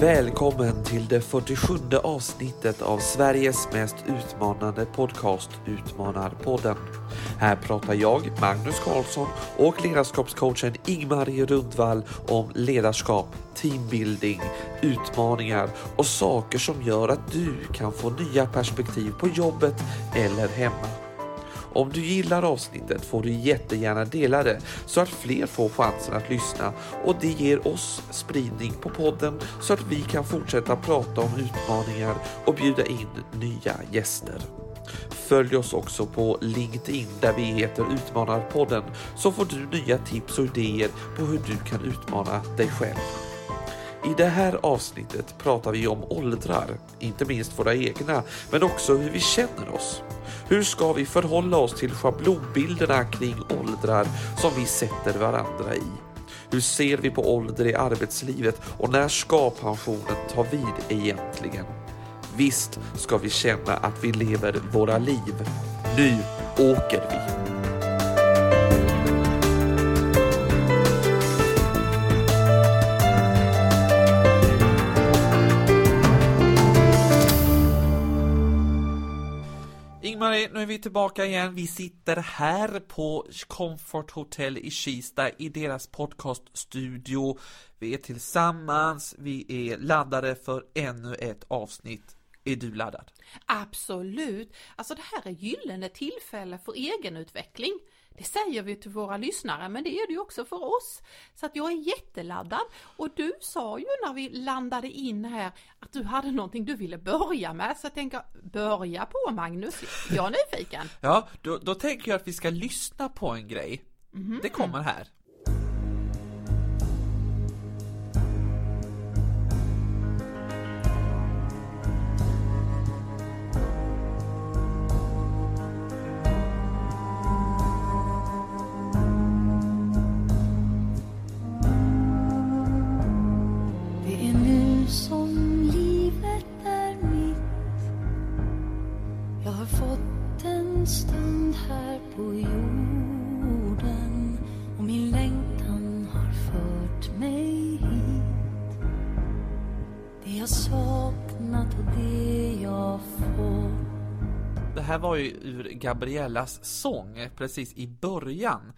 Välkommen till det 47 avsnittet av Sveriges mest utmanande podcast Utmanarpodden. Här pratar jag, Magnus Karlsson och ledarskapscoachen Ingmarie Rundvall om ledarskap, teambuilding, utmaningar och saker som gör att du kan få nya perspektiv på jobbet eller hemma. Om du gillar avsnittet får du jättegärna dela det så att fler får chansen att lyssna och det ger oss spridning på podden så att vi kan fortsätta prata om utmaningar och bjuda in nya gäster. Följ oss också på LinkedIn där vi heter Utmanarpodden så får du nya tips och idéer på hur du kan utmana dig själv. I det här avsnittet pratar vi om åldrar, inte minst våra egna, men också hur vi känner oss. Hur ska vi förhålla oss till schablonbilderna kring åldrar som vi sätter varandra i? Hur ser vi på ålder i arbetslivet och när ska pensionen ta vid egentligen? Visst ska vi känna att vi lever våra liv. Nu åker vi! Nu är vi tillbaka igen. Vi sitter här på Comfort Hotel i Kista i deras podcaststudio. Vi är tillsammans, vi är laddade för ännu ett avsnitt. Är du laddad? Absolut! Alltså det här är gyllene tillfälle för egenutveckling. Det säger vi till våra lyssnare, men det är det ju också för oss. Så att jag är jätteladdad. Och du sa ju när vi landade in här att du hade någonting du ville börja med. Så jag tänker, börja på Magnus. Jag är nyfiken. ja, då, då tänker jag att vi ska lyssna på en grej. Mm. Det kommer här. Här var ju ur Gabriellas sång precis i början.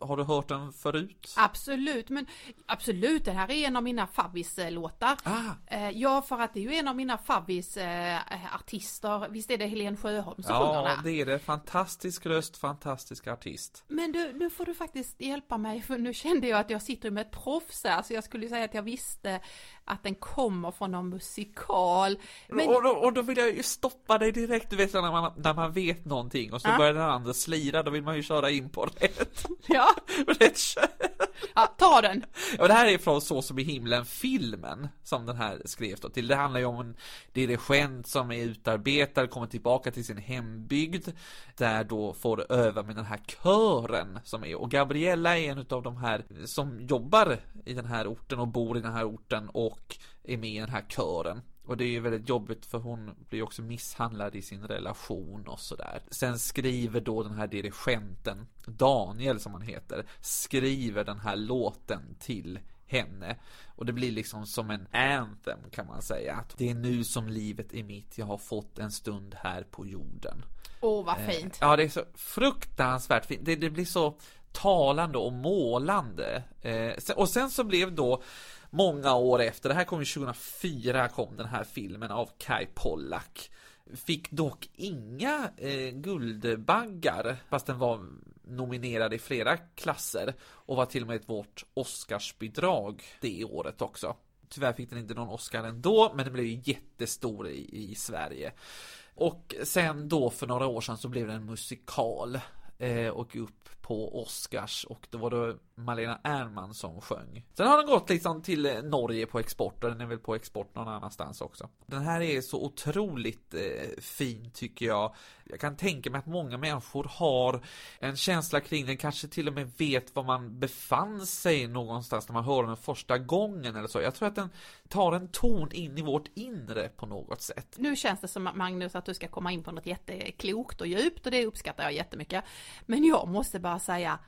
Har du hört den förut? Absolut, men absolut, det här är en av mina favvislåtar. Ah. Eh, ja, för att det är ju en av mina favvisartister. Visst är det Helen Sjöholm som sjunger Ja, det är det. Fantastisk röst, fantastisk artist. Men du, nu får du faktiskt hjälpa mig, för nu kände jag att jag sitter med ett proffs här, så jag skulle säga att jag visste att den kommer från någon musikal. Men... Och, då, och då vill jag ju stoppa dig direkt, du vet när man, när man vet någonting och så ja. börjar den andra slira, då vill man ju köra in på rätt. Ja. rätt Ja, ta den! Ja, det här är från Så som i himlen, filmen som den här skrevs då till. Det handlar ju om en dirigent som är utarbetad, kommer tillbaka till sin hembygd, där då får öva med den här kören som är. Och Gabriella är en av de här som jobbar i den här orten och bor i den här orten och är med i den här kören. Och det är ju väldigt jobbigt för hon blir också misshandlad i sin relation och sådär. Sen skriver då den här dirigenten, Daniel som han heter, skriver den här låten till henne. Och det blir liksom som en anthem kan man säga. Att det är nu som livet är mitt, jag har fått en stund här på jorden. Åh, oh, vad eh, fint. ja, det är så fruktansvärt fint. Det, det blir så talande och målande. Eh, och sen så blev då många år efter, det här kom ju 2004 kom den här filmen av Kai Pollak. Fick dock inga eh, Guldbaggar, fast den var nominerad i flera klasser och var till och med ett vårt Oscarsbidrag det året också. Tyvärr fick den inte någon Oscar ändå, men den blev ju jättestor i, i Sverige. Och sen då för några år sedan så blev det en musikal eh, och upp på Oscars och då var det Malena Ernman som sjöng. Sen har den gått liksom till eh, Norge på export och den är väl på export någon annanstans också. Den här är så otroligt eh, fin tycker jag. Jag kan tänka mig att många människor har en känsla kring den, kanske till och med vet var man befann sig någonstans när man hör den första gången eller så. Jag tror att den tar en ton in i vårt inre på något sätt. Nu känns det som Magnus att du ska komma in på något jätteklokt och djupt och det uppskattar jag jättemycket. Men jag måste bara säga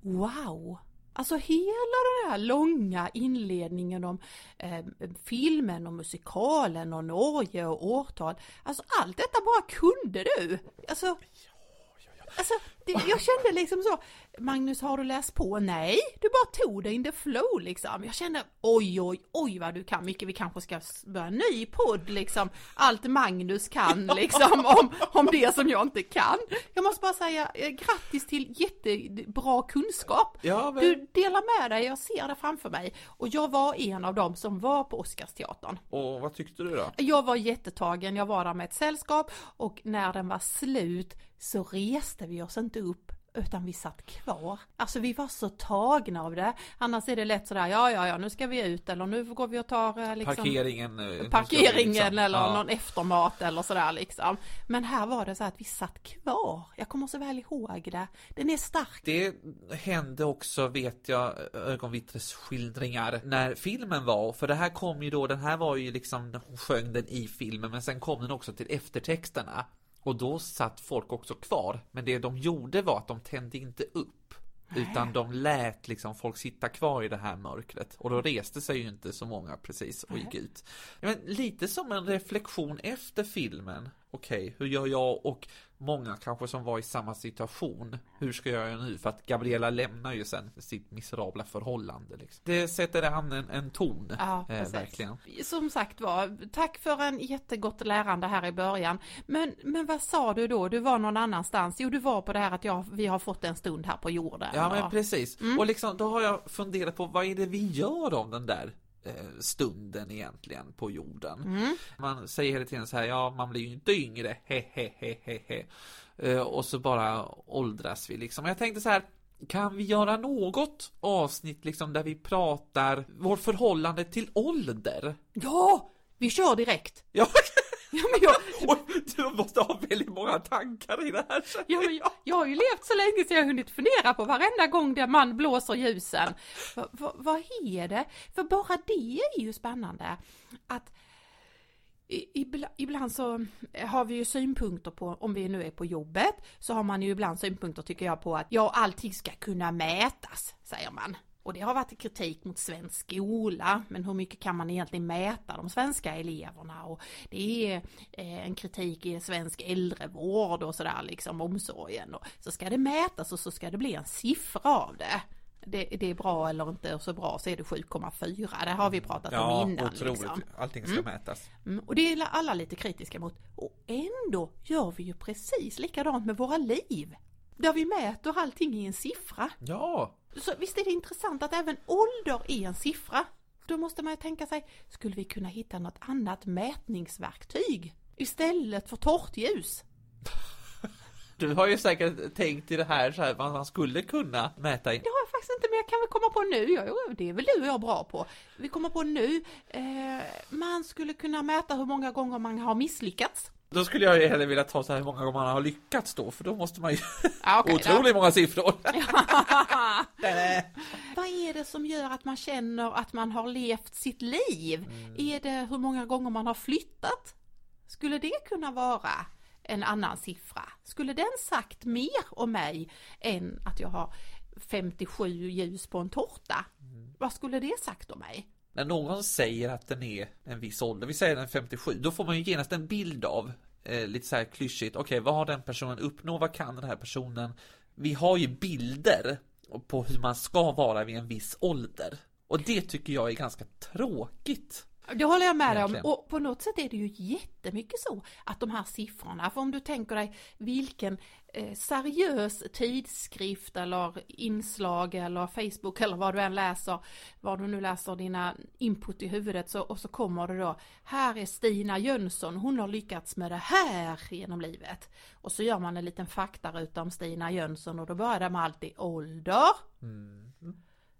Wow! Alltså hela den här långa inledningen om eh, filmen och musikalen och Norge och årtal. Alltså allt detta bara kunde du. Alltså, alltså det, jag kände liksom så, Magnus har du läst på? Nej, du bara tog det in the flow liksom. Jag kände oj oj oj vad du kan mycket, vi kanske ska börja en ny podd liksom. Allt Magnus kan liksom om, om det som jag inte kan. Jag måste bara säga eh, grattis till jättebra kunskap. Ja, men... Du delar med dig, jag ser det framför mig. Och jag var en av dem som var på Oscarsteatern. Och vad tyckte du då? Jag var jättetagen, jag var där med ett sällskap och när den var slut så reste vi oss inte upp utan vi satt kvar. Alltså vi var så tagna av det. Annars är det lätt sådär, ja ja ja nu ska vi ut eller nu går vi och tar eh, liksom, Parkeringen. eh, parkeringen liksom. eller Ja. någon eftermat eller sådär liksom. Men här var det så att vi satt kvar. Jag kommer så väl ihåg det. Den är stark. Det hände också, vet jag, ögonvittnesskildringar när filmen var, för det här kom ju då, den här var ju liksom, hon sjöng den i filmen, men sen kom den också till eftertexterna. Och då satt folk också kvar, men det de gjorde var att de tände inte upp. Utan de lät liksom folk sitta kvar i det här mörkret. Och då reste sig ju inte så många precis och gick ut. Men lite som en reflektion efter filmen. Okej, hur gör jag och många kanske som var i samma situation. Hur ska jag göra nu? För att Gabriella lämnar ju sen sitt miserabla förhållande. Liksom. Det sätter an en, en ton. Ja, eh, verkligen. Som sagt var, tack för en jättegott lärande här i början. Men, men vad sa du då? Du var någon annanstans? Jo, du var på det här att jag, vi har fått en stund här på jorden. Ja men precis. Mm. Och liksom då har jag funderat på vad är det vi gör om den där stunden egentligen på jorden. Mm. Man säger hela tiden så här, ja man blir ju inte yngre, he he he he he. Eh, och så bara åldras vi liksom. Jag tänkte så här, kan vi göra något avsnitt liksom där vi pratar vårt förhållande till ålder? Ja, vi kör direkt. Ja, Ja, men jag, Oj, du måste ha väldigt många tankar i det här. ja, men jag, jag har ju levt så länge så jag har hunnit fundera på varenda gång där man blåser ljusen. Va, va, vad är det? För bara det är ju spännande. Att Ibland så har vi ju synpunkter på, om vi nu är på jobbet, så har man ju ibland synpunkter tycker jag på att ja, allting ska kunna mätas, säger man. Och det har varit kritik mot svensk skola, men hur mycket kan man egentligen mäta de svenska eleverna? Och det är eh, en kritik i svensk äldrevård och sådär liksom, omsorgen. Och så ska det mätas och så ska det bli en siffra av det. Det, det är bra eller inte så bra så är det 7,4, det har vi pratat om innan. otroligt. Liksom. Allting ska mätas. Mm, och det är alla lite kritiska mot. Och ändå gör vi ju precis likadant med våra liv. Där vi mäter allting i en siffra. Ja, Så visst är det intressant att även ålder är en siffra. Då måste man ju tänka sig, skulle vi kunna hitta något annat mätningsverktyg? Istället för torrt ljus? Du har ju säkert tänkt i det här så här vad man skulle kunna mäta in. Det har jag faktiskt inte, men jag kan väl komma på nu. Det är väl du och jag bra på. Vi kommer på nu. Eh, man skulle kunna mäta hur många gånger man har misslyckats. Då skulle jag ju hellre vilja ta så här hur många gånger man har lyckats då, för då måste man ju Ja, okej, då. otroligt många siffror. Vad är det som gör att man känner att man har levt sitt liv? Är det hur många gånger man har flyttat? Skulle det kunna vara en annan siffra? Skulle den sagt mer om mig än att jag har 57 ljus på en tårta? Vad skulle det sagt om mig? När någon säger att den är en viss ålder, vi säger den är 57, då får man ju genast en bild av, eh, lite så här klyschigt, okej vad har den personen uppnått, vad kan den här personen? Vi har ju bilder på hur man ska vara vid en viss ålder. Och det tycker jag är ganska tråkigt. Det håller jag med dig om och på något sätt är det ju jättemycket så att de här siffrorna, för om du tänker dig vilken eh, seriös tidskrift eller inslag eller Facebook eller vad du än läser, vad du nu läser dina input i huvudet så, och så kommer det då, här är Stina Jönsson, hon har lyckats med det här genom livet. Och så gör man en liten faktaruta om Stina Jönsson och då börjar det med alltid ålder.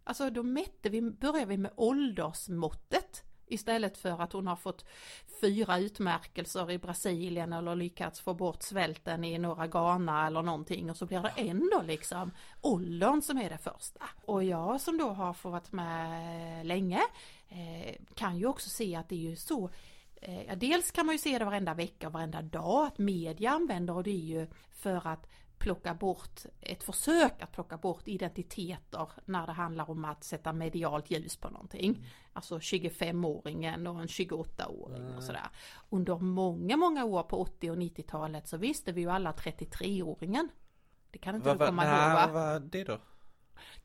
Alltså då mätte vi, börjar vi med åldersmåttet istället för att hon har fått fyra utmärkelser i Brasilien eller lyckats få bort svälten i norra Ghana eller någonting och så blir det ändå liksom åldern som är det första. Och jag som då har fått varit med länge eh, kan ju också se att det är ju så eh, Ja, dels kan man ju se det varenda vecka och varenda dag att media använder och det är ju för att plocka bort, ett försök att plocka bort identiteter när det handlar om att sätta medialt ljus på någonting. Alltså 25-åringen och en 28-åring och sådär. Under många, många år på 80 och 90-talet så visste vi ju alla 33-åringen. Det kan inte Va, du va, komma nej, ihåg va? vad var det då?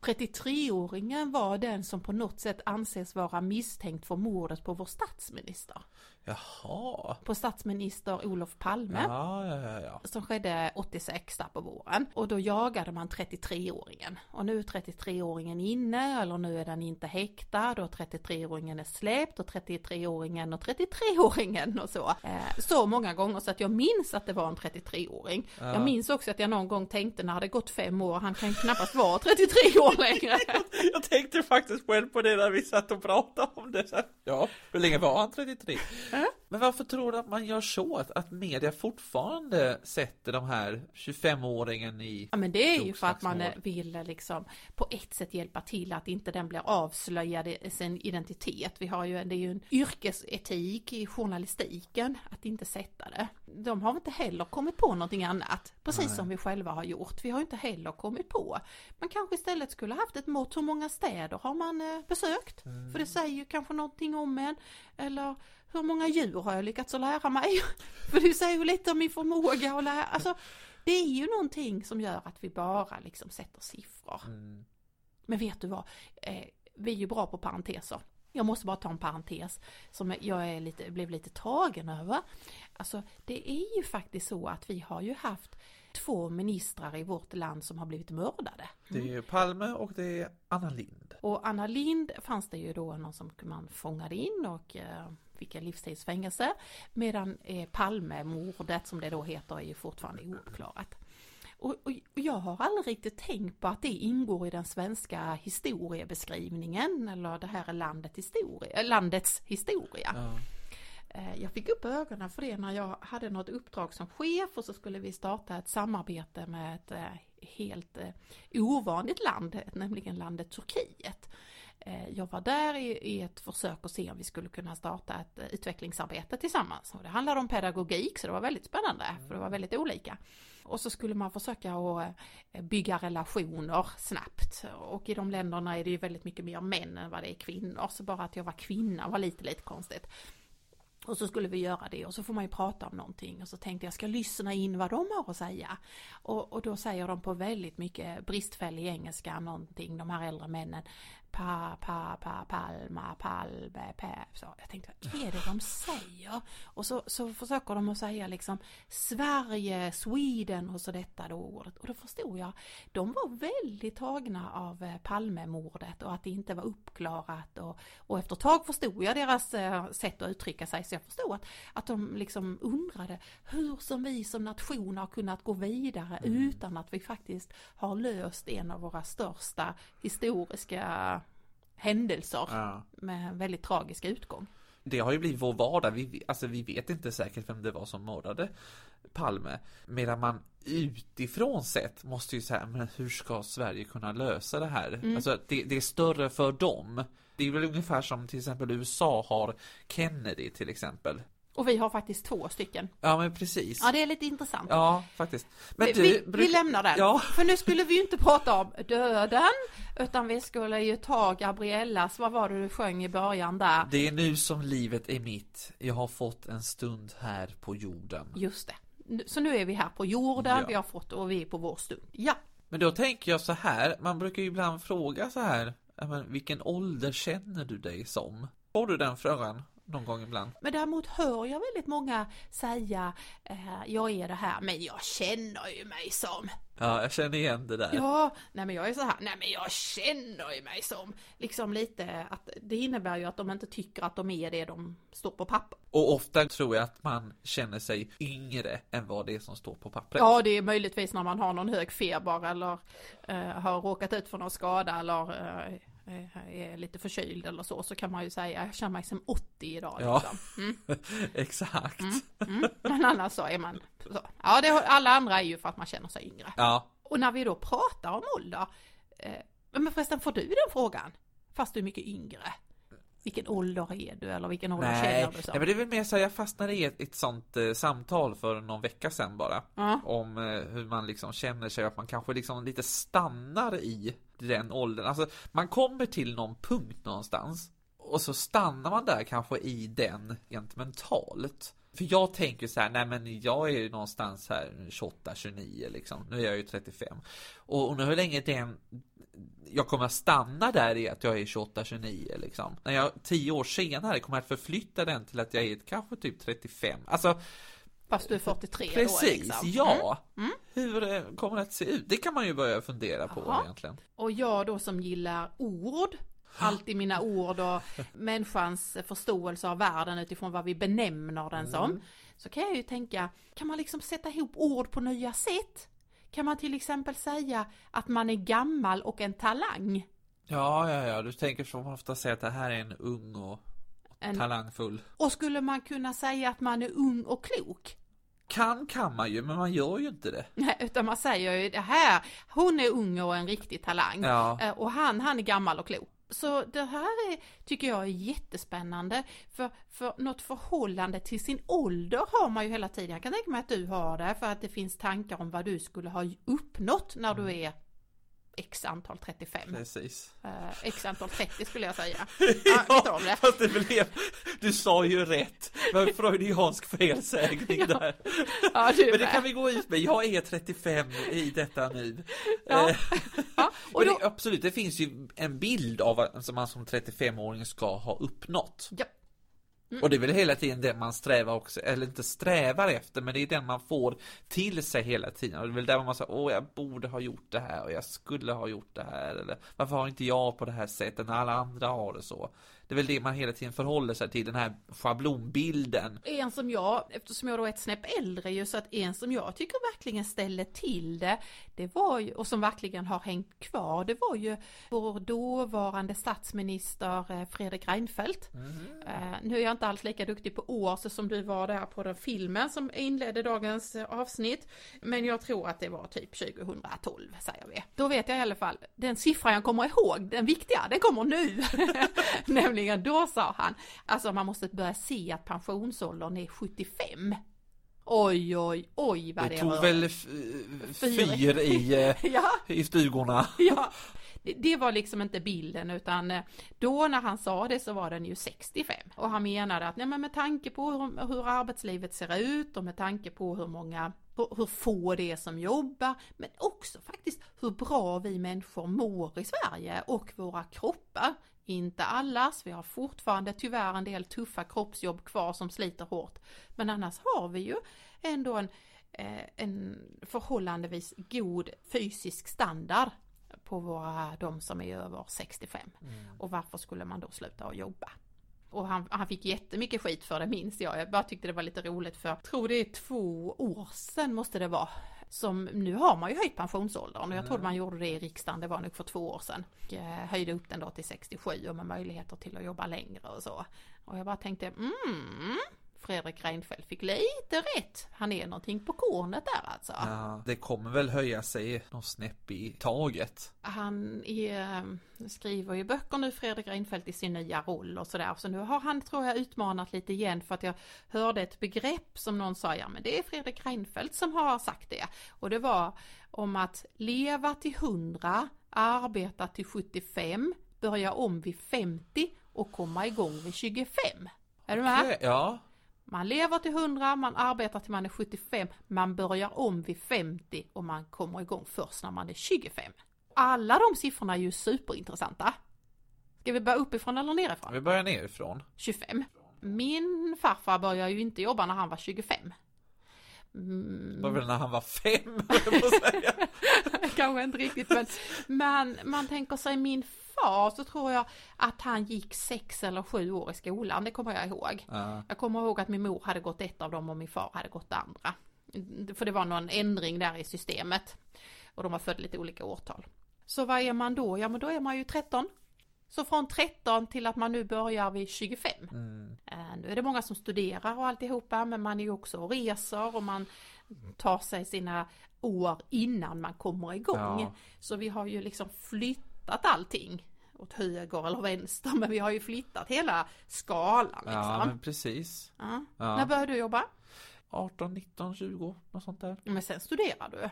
33-åringen var den som på något sätt anses vara misstänkt för mordet på vår statsminister. Jaha. På statsminister Olof Palme. Ja, ja, ja. Som skedde 86 där på våren. Och då jagade man 33-åringen. Och nu är 33-åringen inne, eller nu är den inte häktad och 33-åringen är släppt och 33-åringen och 33-åringen och så. Eh, så många gånger så att jag minns att det var en 33-åring. Jag minns också att jag någon gång tänkte när det gått fem år, han kan knappast vara 33 år längre. Jag tänkte faktiskt själv på det när vi satt och pratade om det. Ja, hur länge var han 33? Huh? Men varför tror du att man gör så? Att, att media fortfarande sätter de här 25-åringen i Ja men det är ju för att man vill liksom på ett sätt hjälpa till att inte den blir avslöjad i sin identitet. Vi har ju, det är ju en yrkesetik i journalistiken att inte sätta det. De har inte heller kommit på någonting annat, precis som vi själva har gjort. Vi har inte heller kommit på. Man kanske istället skulle haft ett mått, hur många städer har man eh, besökt? För det säger ju kanske någonting om en. Eller hur många djur har jag lyckats att lära mig? För det säger ju lite om min förmåga att lära. Alltså, det är ju någonting som gör att vi bara liksom sätter siffror. Mm. Men vet du vad? Eh, vi är ju bra på parenteser. Jag måste bara ta en parentes som jag är lite, blev lite tagen över. Alltså det är ju faktiskt så att vi har ju haft två ministrar i vårt land som har blivit mördade. Det är Palme och det är Anna Lind. Och Anna Lind fanns det ju då någon som man fångade in och eh, fick en livstidsfängelse. Medan eh, Palmemordet som det då heter är ju fortfarande ouppklarat. Och, och, och jag har aldrig riktigt tänkt på att det ingår i den svenska historiebeskrivningen eller det här är landet historia, landets historia. Ja. Eh, jag fick upp ögonen för det när jag hade något uppdrag som chef och så skulle vi starta ett samarbete med ett eh, helt eh, ovanligt land, nämligen landet Turkiet. Jag var där i, ett försök att se om vi skulle kunna starta ett utvecklingsarbete tillsammans. Och det handlade om pedagogik så det var väldigt spännande för det var väldigt olika. Och så skulle man försöka att bygga relationer snabbt. Och i de länderna är det ju väldigt mycket mer män än vad det är kvinnor. Så bara att jag var kvinna var lite, lite konstigt. Och så skulle vi göra det och så får man ju prata om någonting och så tänkte jag ska lyssna in vad de har att säga. Och, och då säger de på väldigt mycket bristfällig engelska någonting, de här äldre männen. Pa, pa, pa, palma, palbe, pä. Så jag tänkte, vad är det de säger? Och så, så försöker de att säga liksom Sverige, Sweden och så detta då ordet. Och då förstod jag, de var väldigt tagna av eh, Palmemordet och att det inte var uppklarat. Och, och efter ett tag förstod jag deras eh, sätt att uttrycka sig så jag förstod att, att de liksom undrade hur som vi som nation har kunnat gå vidare utan att vi faktiskt har löst en av våra största historiska händelser Ja. med en väldigt tragisk utgång. Det har ju blivit vår vardag. Vi, alltså, vi vet inte säkert vem det var som mördade Palme. Medan man utifrån sett måste ju säga, men hur ska Sverige kunna lösa det här? Alltså det, det är större för dem. Det är väl ungefär som till exempel USA har Kennedy till exempel. Och vi har faktiskt två stycken. Ja men precis. Ja, det är lite intressant. Ja, faktiskt. Men vi, du, vi, vi bruk- lämnar den. Ja. För nu skulle vi ju inte prata om döden, utan vi skulle ju ta Gabriellas, vad var det du sjöng i början där? Det är nu som livet är mitt. Jag har fått en stund här på jorden. Just det. Så nu är vi här på jorden, Ja. vi har fått och vi är på vår stund. Ja, Men då tänker jag så här, man brukar ju ibland fråga så här, men vilken ålder känner du dig som? Får du den frågan någon gång ibland? men däremot hör jag väldigt många säga, eh, jag är det här, men jag känner ju mig som. Ja, jag känner igen det där. Ja, nej men jag är så här, nej men jag känner ju mig som. Liksom lite att det innebär ju att de inte tycker att de är det de står på papper. Och ofta tror jag att man känner sig yngre än vad det är som står på pappret. Ja, det är möjligtvis när man har någon hög feber eller eh, har råkat ut för någon skada eller eh, är lite förkyld eller så, så kan man ju säga jag känner mig som 80 idag. Ja. Liksom. Mm, Exakt. mm. Men annars så är man så. Ja, det, alla andra är ju för att man känner sig yngre. Ja, Och när vi då pratar om ålder, eh, men förresten får du den frågan? Fast du är mycket yngre. Vilken ålder är du eller vilken ålder Nej, känner du så? nej, men det är väl mer så här, jag fastnade i ett, ett sånt eh, samtal för någon vecka sedan bara. Ja. Om eh, hur man liksom känner sig, att man kanske liksom lite stannar i den åldern. Alltså, man kommer till någon punkt någonstans. Och så stannar man där kanske i den rent mentalt. För jag tänker så här, nej men jag är ju någonstans här 28, 29 liksom. Nu är jag ju 35. Och undrar hur länge den jag kommer att stanna där i att jag är 28, 29 liksom. När jag tio år senare kommer att förflytta den till att jag är kanske typ 35. Alltså Fast du är 43 precis, då liksom. ja. Hur eh, kommer det att se ut? Det kan man ju börja fundera på Jaha. egentligen. Och jag då som gillar ord, alltid mina ord och människans förståelse av världen utifrån vad vi benämner den som. Så kan jag ju tänka, kan man liksom sätta ihop ord på nya sätt? Kan man till exempel säga att man är gammal och en talang? Ja, ja, ja, du tänker som ofta säger att det här är en ung och En, talangfull. och skulle man kunna säga att man är ung och klok? Kan kan man ju, men man gör ju inte det. Nej, utan man säger ju det här, hon är ung och en riktig talang. Ja. Eh, Och han, han är gammal och klok. Så det här är, tycker jag är jättespännande. För, för något förhållande till sin ålder har man ju hela tiden. Jag kan tänka mig att du har det för att det finns tankar om vad du skulle ha uppnått när du är x antal 35. Precis. Eh, x antal 30 skulle jag säga. Ja, vet du om det? fast det blev, du sa ju rätt. Det var en freudiansk felsägning där. Ja, du Men det med. kan vi gå ut med. Jag är 35 i detta nu. Ja. Eh, Ja, och Men då, det, absolut, det finns ju en bild av vad man som 35-åring ska ha uppnått. ja, och det är väl hela tiden det man strävar också, eller inte strävar efter, men det är den man får till sig hela tiden. Och det är väl där man säger, åh jag borde ha gjort det här och jag skulle ha gjort det här. Eller varför har inte jag på det här sättet när alla andra har det så? Det är väl det man hela tiden förhåller sig till, den här schablonbilden. en som jag, eftersom jag då är ett snäpp äldre ju, så att en som jag tycker verkligen ställer till det, det var ju, och som verkligen har hängt kvar, det var ju vår dåvarande statsminister eh, Fredrik Reinfeldt. Eh, nu är jag inte alls lika duktig på år så som du var där på den filmen som inledde dagens eh, avsnitt, men jag tror att det var typ 2012 säger vi. Då vet jag i alla fall, den siffran jag kommer ihåg, den viktiga, den kommer nu. Nämligen då sa han, alltså man måste börja se att pensionsåldern är 75. Oj, oj, oj vad det, Det tog rör. väl Fyr. fyr i, eh, Ja, i stugorna. ja. Det, det var liksom inte bilden utan eh, då när han sa det så var den ju 65 och han menade att nej, men med tanke på hur, hur arbetslivet ser ut och med tanke på hur många hur, hur få det är som jobbar men också faktiskt hur bra vi människor mår i Sverige och våra kroppar. Inte allas, vi har fortfarande tyvärr en del tuffa kroppsjobb kvar som sliter hårt. Men annars har vi ju ändå en, eh, en förhållandevis god fysisk standard på våra, de som är över 65. Och varför skulle man då sluta att jobba? Och han, han fick jättemycket skit för det minns jag. Jag bara tyckte det var lite roligt för jag tror det är två år sedan måste det vara. Som, nu har man ju höjt pensionsåldern och jag trodde man gjorde det i riksdagen, det var nog för två år sedan. Och, eh, höjde upp den då till 67 och med möjligheter till att jobba längre och så. Och jag bara tänkte, mm, Fredrik Reinfeldt fick lite rätt. Han är någonting på kornet där alltså. Ja, det kommer väl höja sig någon snäpp i taget. Han är, skriver ju böcker nu, Fredrik Reinfeldt, i sin nya roll och sådär. Så nu har han, tror jag, utmanat lite igen för att jag hörde ett begrepp som någon sa, ja men det är Fredrik Reinfeldt som har sagt det. Och det var om att leva till 100, arbeta till 75, börja om vid 50 och komma igång vid 25. Är du med? Okej, Ja, Man lever till 100, man arbetar till man är 75, man börjar om vid 50 och man kommer igång först när man är 25. Alla de siffrorna är ju superintressanta. Ska vi börja uppifrån eller nerifrån? vi börjar nerifrån. 25. Min farfar började ju inte jobba när han var 25. Mm, var väl när han var fem, säga. kanske inte riktigt men man, man tänker sig min far så tror jag att han gick sex eller sju år i skolan, det kommer jag ihåg. Ja. Jag kommer ihåg att min mor hade gått ett av dem och min far hade gått det andra. För det var någon ändring där i systemet. Och de var födda lite olika årtal. Så vad är man då? Ja men då är man ju 13. Så från 13 till att man nu börjar vid 25. Mm. Eh, Nu är det många som studerar och alltihopa men man är ju också och reser och man tar sig sina år innan man kommer igång. Ja. Så vi har ju liksom flyttat allting åt höger eller vänster men vi har ju flyttat hela skalan liksom. Ja, men precis. Ja. Ja. När började du jobba? 18, 19, 20, något sånt där. Men sen studerar du?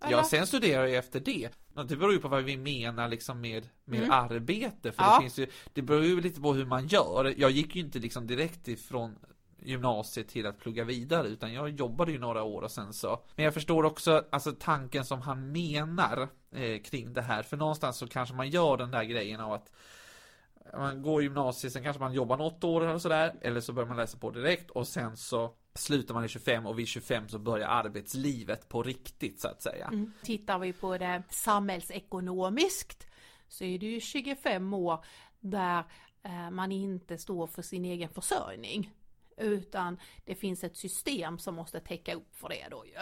Eller? Ja, sen studerar jag efter det. Det beror ju på vad vi menar liksom med, med Mm. arbete. För Ja. det finns ju, det beror ju lite på hur man gör. Jag gick ju inte liksom direkt ifrån gymnasiet till att plugga vidare utan jag jobbade ju några år och sen så Men jag förstår också alltså tanken som han menar eh, kring det här för någonstans så kanske man gör den där grejen av att man går gymnasiet, sen kanske man jobbar något år eller sådär eller så börjar man läsa på direkt och sen så slutar man i 25 och vid 25 så börjar arbetslivet på riktigt så att säga. Mm. Tittar vi på det samhällsekonomiskt så är det ju 25 år där eh, man inte står för sin egen försörjning. Utan det finns ett system som måste täcka upp för det då ju.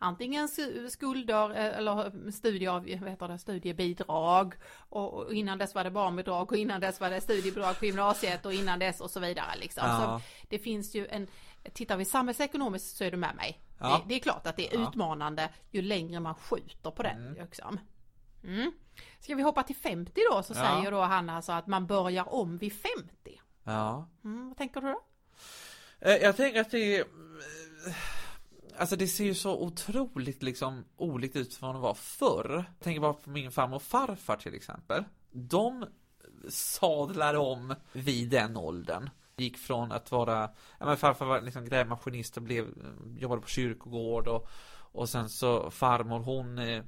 Antingen s- skulder eh, eller studier, studiebidrag och och innan dess var det barnbidrag och innan dess var det studiebidrag på gymnasiet och innan dess och så vidare liksom. Ja. Så det finns ju en, tittar vi samhällsekonomiskt så är du med mig. Ja. Det, det är klart att det är Ja. utmanande ju längre man skjuter på den liksom. Mm. Ska vi hoppa till 50 då så Ja. säger då han alltså att man börjar om vid 50. Ja. Mm, vad tänker du då? Eh, Jag tänker att det är eh, Alltså det ser ju så otroligt liksom olikt ut från vad det var förr. Jag tänker bara på min farmor och farfar till exempel. De sadlar om vid den åldern. Gick från att vara, ja men farfar var liksom grävmaskinist och blev, jobbade på kyrkogård och, och sen så farmor hon eh,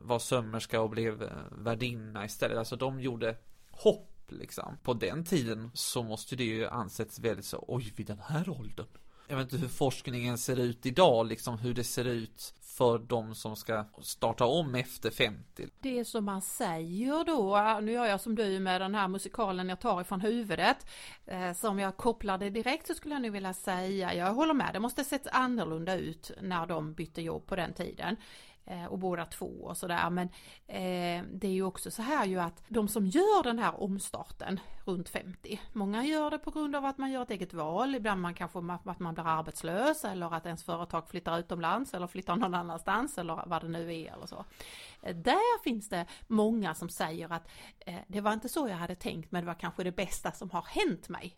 var sömmerska och blev eh, värdinna istället. Alltså de gjorde hopp liksom. På den tiden så måste det ju ansetts väldigt så, oj vid den här åldern. Jag vet inte hur forskningen ser ut idag, liksom hur det ser ut för de som ska starta om efter 50. Det som man säger då, nu gör jag som du med den här musikalen jag tar ifrån huvudet, eh, som jag kopplade direkt så skulle jag nu vilja säga, jag håller med, det måste sett annorlunda ut när de bytte jobb på den tiden. Eh, och båda två och sådär men eh, det är ju också så här ju att de som gör den här omstarten runt 50, många gör det på grund av att man gör ett eget val, ibland man kanske att man blir arbetslös eller att ens företag flyttar utomlands eller flyttar någon annanstans eller vad det nu är eller så. Eh, där finns det många som säger att eh, det var inte så jag hade tänkt men det var kanske det bästa som har hänt mig.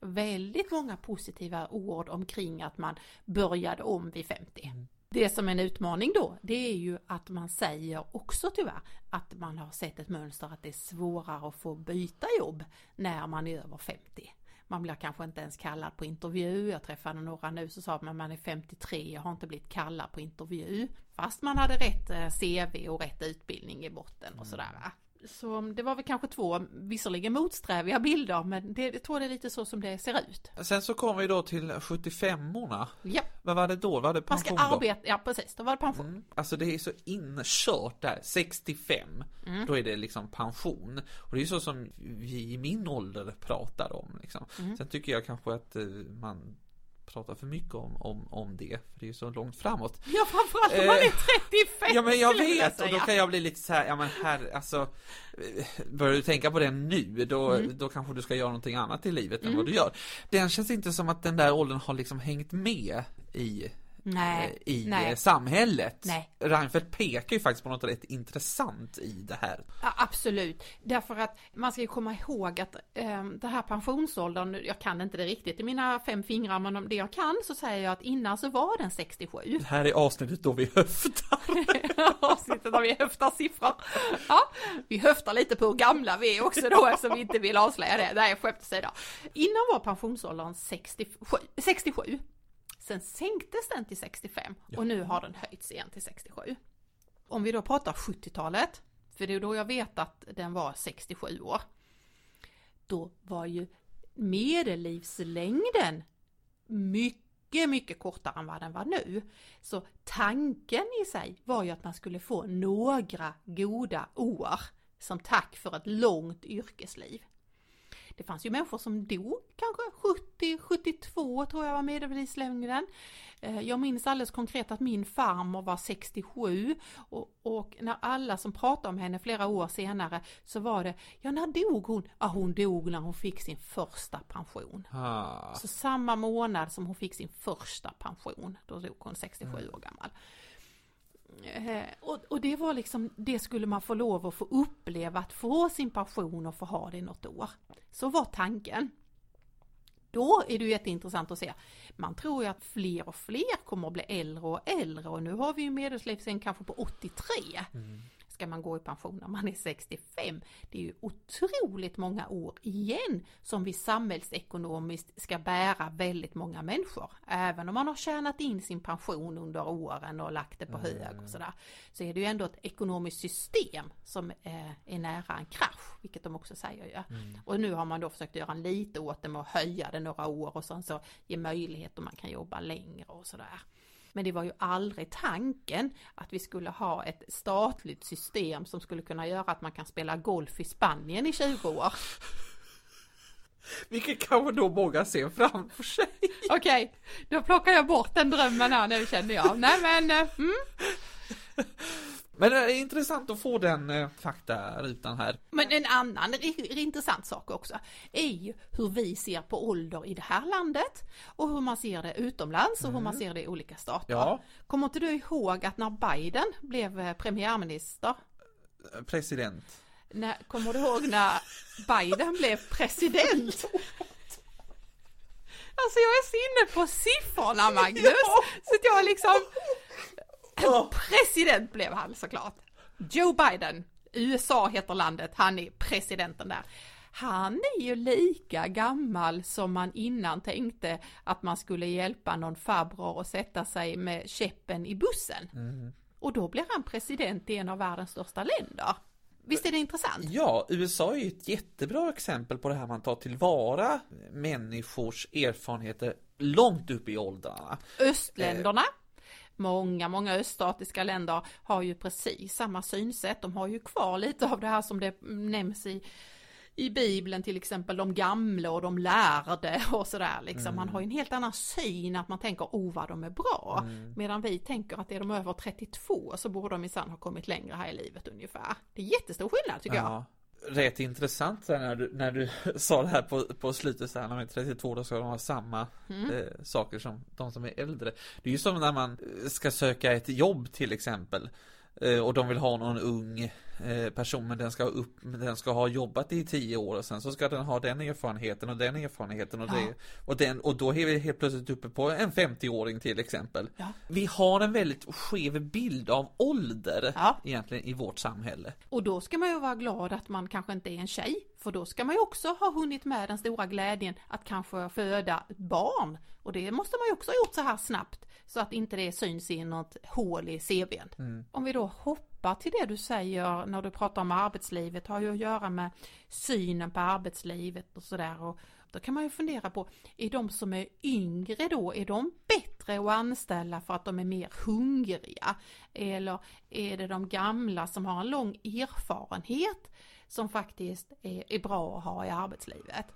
Väldigt många positiva ord omkring att man började om vid 50. Det som är en utmaning då, det är ju att man säger också tyvärr att man har sett ett mönster att det är svårare att få byta jobb när man är över 50. Man blir kanske inte ens kallad på intervju. Jag träffade några nu som sa att man är 53 jag har inte blivit kallad på intervju. Fast man hade rätt eh, CV och rätt utbildning i botten och sådär. Så det var väl kanske två, visserligen motsträviga bilder, men det, jag tror det är lite så som det ser ut. Sen så kommer vi då till 75orna. Ja, Vad var det då? Var det man ska pension då? arbeta, ja precis, då var det pension. Mm. Alltså det är så inkört där, 65 Mm. Då är det liksom pension Och det är så som vi i min ålder pratar om liksom. Mm. Sen tycker jag kanske att eh, man pratar för mycket om, om, om det För det är så långt framåt. Ja framförallt om man Eh, är 35 Ja men jag vet och då kan jag bli lite så här, ja men här, alltså eh, Börjar du tänka på det nu, då, Mm. då kanske du ska göra någonting annat i livet än vad du gör. Den känns inte som att den där åldern har liksom hängt med i Nej, eh, i nej. samhället. Nej. Reinfeldt pekar ju faktiskt på något rätt intressant i det här. Ja, absolut, därför att man ska ju komma ihåg att eh, det här pensionsåldern, jag kan inte det riktigt i mina fem fingrar, men om det jag kan så säger jag att innan så var den 67. Det här är avsnittet då vi höftar. Avsnittet där vi höftar siffror. Ja, vi höftar lite på hur gamla vi är också då eftersom vi inte vill avslöja det. Nej, skämt åsido. Innan var pensionsåldern 67. 67. Sen sänktes den till 65 och nu har den höjts igen till 67. Om vi då pratar 70-talet, för det är då jag vet att den var 67 år. Då var ju medellivslängden mycket, mycket kortare än vad den var nu. Så tanken i sig var ju att man skulle få några goda år som tack för ett långt yrkesliv. Det fanns ju människor som dog kanske 70, 72 tror jag var medellivslängden. Eh, Jag minns alldeles konkret att min farmor var 67 och, och när alla som pratade om henne flera år senare så var det, ja när dog hon? Ja hon dog när hon fick sin första pension. Ah. Så samma månad som hon fick sin första pension, då dog hon 67 år gammal. Eh, och, och det var liksom, det skulle man få lov att få uppleva, att få sin pension och få ha det i något år. Så var tanken. Då är det ju jätteintressant att se. Man tror ju att fler och fler kommer att bli äldre och äldre och nu har vi ju medellivslängd kanske på 83. Mm ska man gå i pension när man är 65. Det är ju otroligt många år igen som vi samhällsekonomiskt ska bära väldigt många människor. Även om man har tjänat in sin pension under åren och lagt det på mm. hög och sådär. Så är det ju ändå ett ekonomiskt system som är nära en krasch, vilket de också säger ju. Mm. Och nu har man då försökt göra lite åt det med att höja det några år och sen så ge möjlighet och man kan jobba längre och sådär. Men det var ju aldrig tanken att vi skulle ha ett statligt system som skulle kunna göra att man kan spela golf i Spanien i 20 år. Vilket kanske då många ser framför sig. Okej, okay, då plockar jag bort den drömmen här nu känner jag. Nej men, eh, mm. Men det är intressant att få den eh, faktarutan här. Men en annan intressant sak också är ju hur vi ser på ålder i det här landet och hur man ser det utomlands och hur man mm. ser det i olika stater. Ja. Kommer inte du ihåg att när Biden blev eh, premiärminister? President. När, kommer du ihåg när Biden blev president? Alltså jag är så inne på siffrorna Magnus, ja. så att jag liksom President blev han såklart. Joe Biden, USA heter landet, han är presidenten där. Han är ju lika gammal som man innan tänkte att man skulle hjälpa någon farbror att sätta sig med käppen i bussen. Mm. Och då blir han president i en av världens största länder. Visst är det intressant? Ja, USA är ju ett jättebra exempel på det här man tar tillvara människors erfarenheter långt upp i åldrarna. Östländerna eh Många, många öststatiska länder har ju precis samma synsätt. De har ju kvar lite av det här som det nämns i i Bibeln till exempel, de gamla och de lärde och sådär liksom. Mm. Man har ju en helt annan syn att man tänker, oh vad de är bra. Mm. Medan vi tänker att är de över 32 så borde de minsann ha kommit längre här i livet ungefär. Det är jättestor skillnad tycker ja. Rätt intressant när du, när du sa det här på, på slutet så här, när man är 32 då ska de ha samma mm. eh, saker som de som är äldre. Det är ju som när man ska söka ett jobb till exempel. Eh, och de vill ha någon ung Eh, person men den ska, upp, den ska ha jobbat i tio år och sen så ska den ha den erfarenheten och den erfarenheten och ja. det och, den, och då är vi helt plötsligt uppe på en 50-åring till exempel. Ja. Vi har en väldigt skev bild av ålder ja. egentligen i vårt samhälle. Och då ska man ju vara glad att man kanske inte är en tjej för då ska man ju också ha hunnit med den stora glädjen att kanske föda ett barn och det måste man ju också ha gjort så här snabbt så att inte det syns i något hål i CVn. Mm. Om vi då hoppar till det du säger när du pratar om arbetslivet har ju att göra med synen på arbetslivet och sådär. Och då kan man ju fundera på, är de som är yngre då, är de bättre att anställa för att de är mer hungriga? Eller är det de gamla som har en lång erfarenhet som faktiskt är, är bra att ha i arbetslivet?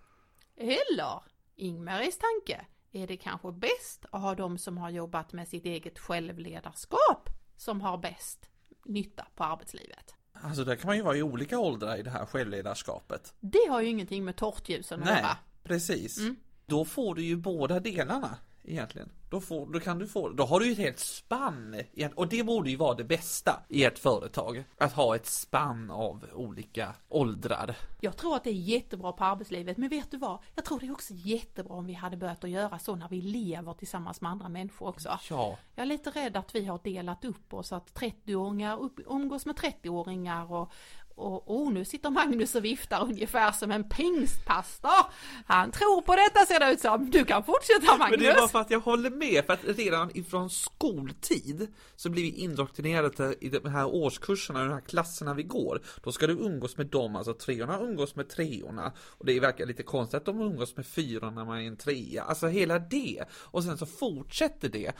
Eller, Ingmaris tanke, är det kanske bäst att ha de som har jobbat med sitt eget självledarskap som har bäst nytta på arbetslivet. Alltså det kan man ju vara i olika åldrar i det här självledarskapet. Det har ju ingenting med tårtljusen att göra. Nej, precis. Mm. Då får du ju båda delarna egentligen. Då, får, då kan du få, då har du ju ett helt spann och det borde ju vara det bästa i ett företag. Att ha ett spann av olika åldrar. Jag tror att det är jättebra på arbetslivet, men vet du vad? Jag tror det är också jättebra om vi hade börjat att göra så när vi lever tillsammans med andra människor också. Ja. Jag är lite rädd att vi har delat upp oss, att 30-åringar umgås med 30-åringar och och oh, nu sitter Magnus och viftar ungefär som en pingstpastor. Han tror på detta ser det ut som. Du kan fortsätta Magnus. Men det är bara för att jag håller med, för att redan ifrån skoltid så blir vi indoktrinerade i de här årskurserna, de här klasserna vi går. Då ska du umgås med dem, alltså treorna umgås med treorna. Och det verkar lite konstigt att de umgås med fyrorna när man är en trea. Alltså hela det. Och sen så fortsätter det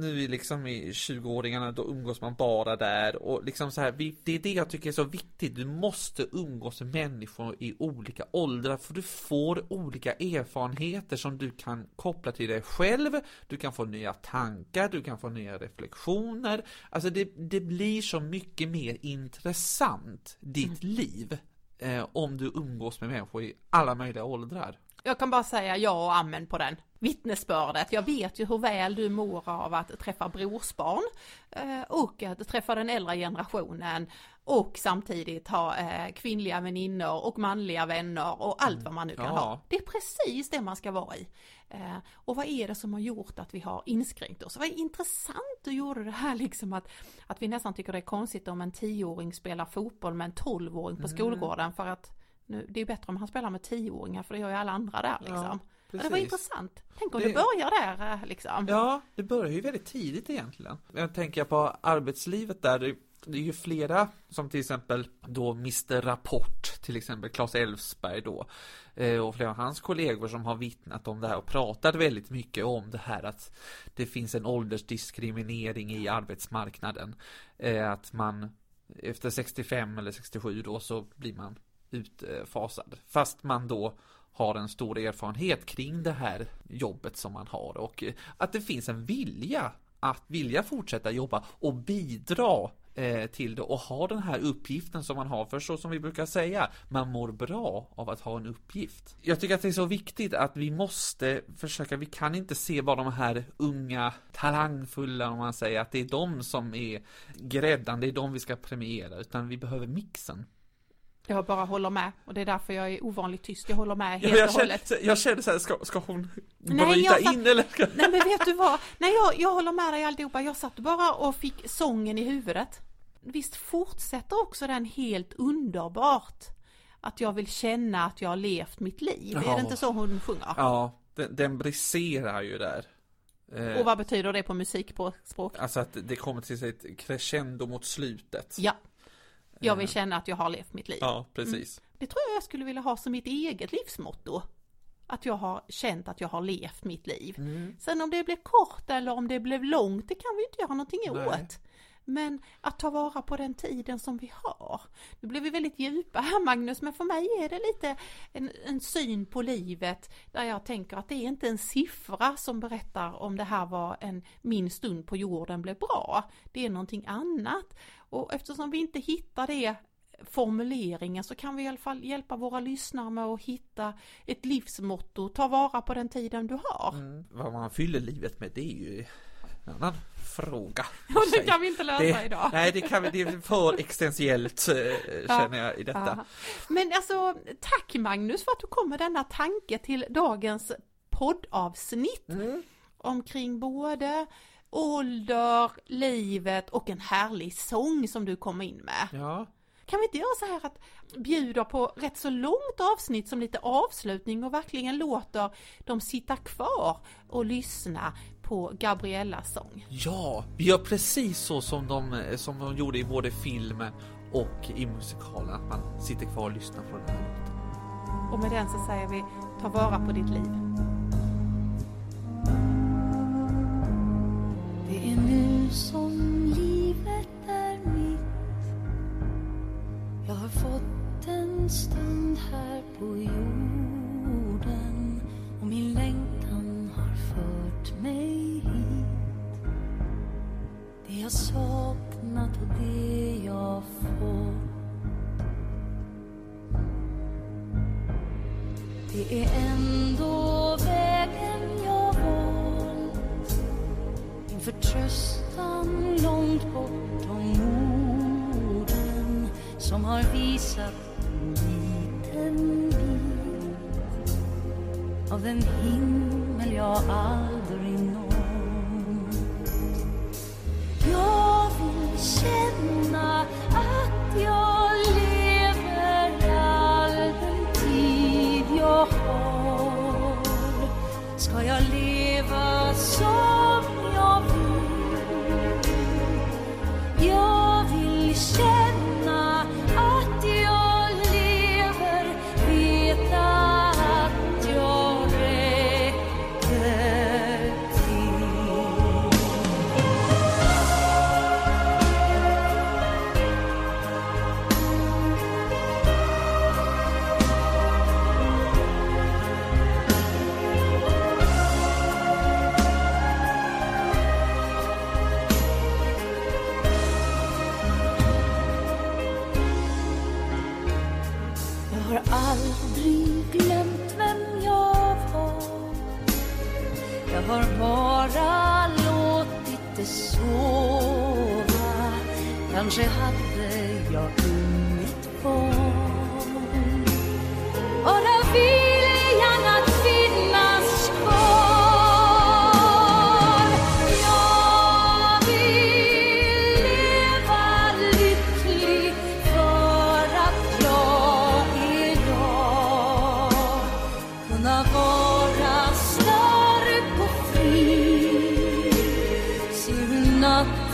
nu är liksom i 20-åringarna, då umgås man bara där och liksom så här, det är det jag tycker är så viktigt. Du måste umgås med människor i olika åldrar för du får olika erfarenheter som du kan koppla till dig själv. Du kan få nya tankar, du kan få nya reflektioner. Alltså det, det blir så mycket mer intressant, ditt mm. liv, eh, om du umgås med människor i alla möjliga åldrar. Jag kan bara säga ja och amen på den vittnesbördet. Jag vet ju hur väl du mår av att träffa brorsbarn eh, och att träffa den äldre generationen och samtidigt ha eh, kvinnliga väninnor och manliga vänner och allt vad man nu kan Ja. ha. Det är precis det man ska vara i. Eh, och vad är det som har gjort att vi har inskränkt oss? Vad är intressant du gjorde det här liksom att, att vi nästan tycker det är konstigt om en tioåring spelar fotboll med en tolvåring på skolgården för att nu, det är bättre om han spelar med tioåringar för det gör ju alla andra där liksom. Ja, det var intressant. Tänk om Det- det, börjar där eh, liksom. Ja, det börjar ju väldigt tidigt egentligen. Jag tänker på arbetslivet där, det, det är ju flera som till exempel då Mr Rapport, till exempel Claes Elfsberg då, eh, och flera av hans kollegor som har vittnat om det här och pratat väldigt mycket om det här att det finns en åldersdiskriminering i arbetsmarknaden. Eh, Att man efter 65 eller 67 då så blir man utfasad. Fast man då har en stor erfarenhet kring det här jobbet som man har och eh, att det finns en vilja att vilja fortsätta jobba och bidra eh, till det och ha den här uppgiften som man har för så som vi brukar säga man mår bra av att ha en uppgift. Jag tycker att det är så viktigt att vi måste försöka, vi kan inte se bara de här unga talangfulla om man säger att det är de som är gräddan, det är de vi ska premiera utan vi behöver mixen. Jag bara håller med och det är därför jag är ovanligt tyst. Jag håller med Ja, helt jag, och hållet. känner, jag känner så här, ska, ska hon Nej, bryta jag satt- in eller? Ska... Nej men vet du vad? Nej jag, jag håller med dig alltihopa. Jag satt bara och fick sången i huvudet. Visst fortsätter också den helt underbart? Att jag vill känna att jag har levt mitt liv. Är Ja. det inte så hon sjunger? Ja, den, den briserar ju där. Eh, Och vad betyder det på musikspråk? Alltså att det kommer till ett crescendo mot slutet. Ja. Jag vill känna att jag har levt mitt liv. Ja, precis. Det tror jag jag skulle vilja ha som mitt eget livsmotto. Att jag har känt att jag har levt mitt liv. Mm. Sen om det blev kort eller om det blev långt, det kan vi inte göra någonting Nej. åt. Men att ta vara på den tiden som vi har. Nu blev vi väldigt djupa här Magnus, men för mig är det lite en, en syn på livet där jag tänker att det är inte en siffra som berättar om det här var en, min stund på jorden blev bra. Det är någonting annat. Och eftersom vi inte hittar det formuleringen så kan vi i alla fall hjälpa våra lyssnare med att hitta ett livsmotto, ta vara på den tiden du har. Mm. Vad man fyller livet med, det är ju en annan fråga. Och det kan vi inte lösa det, idag. Nej, det kan vi, det är för existentiellt eh, känner jag i detta. Ja. Men alltså, tack Magnus för att du kom med denna tanke till dagens poddavsnitt Mm. omkring både ålder, livet och en härlig sång som du kom in med. Ja, Kan vi inte göra så här att bjuda på rätt så långt avsnitt som lite avslutning och verkligen låter dem sitta kvar och lyssna på Gabriellas sång? ja, vi gör precis så som de, som de gjorde i både filmen och i musikalen, att man sitter kvar och lyssnar på den här låten. Och med den så säger vi, ta vara på ditt liv.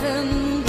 Stark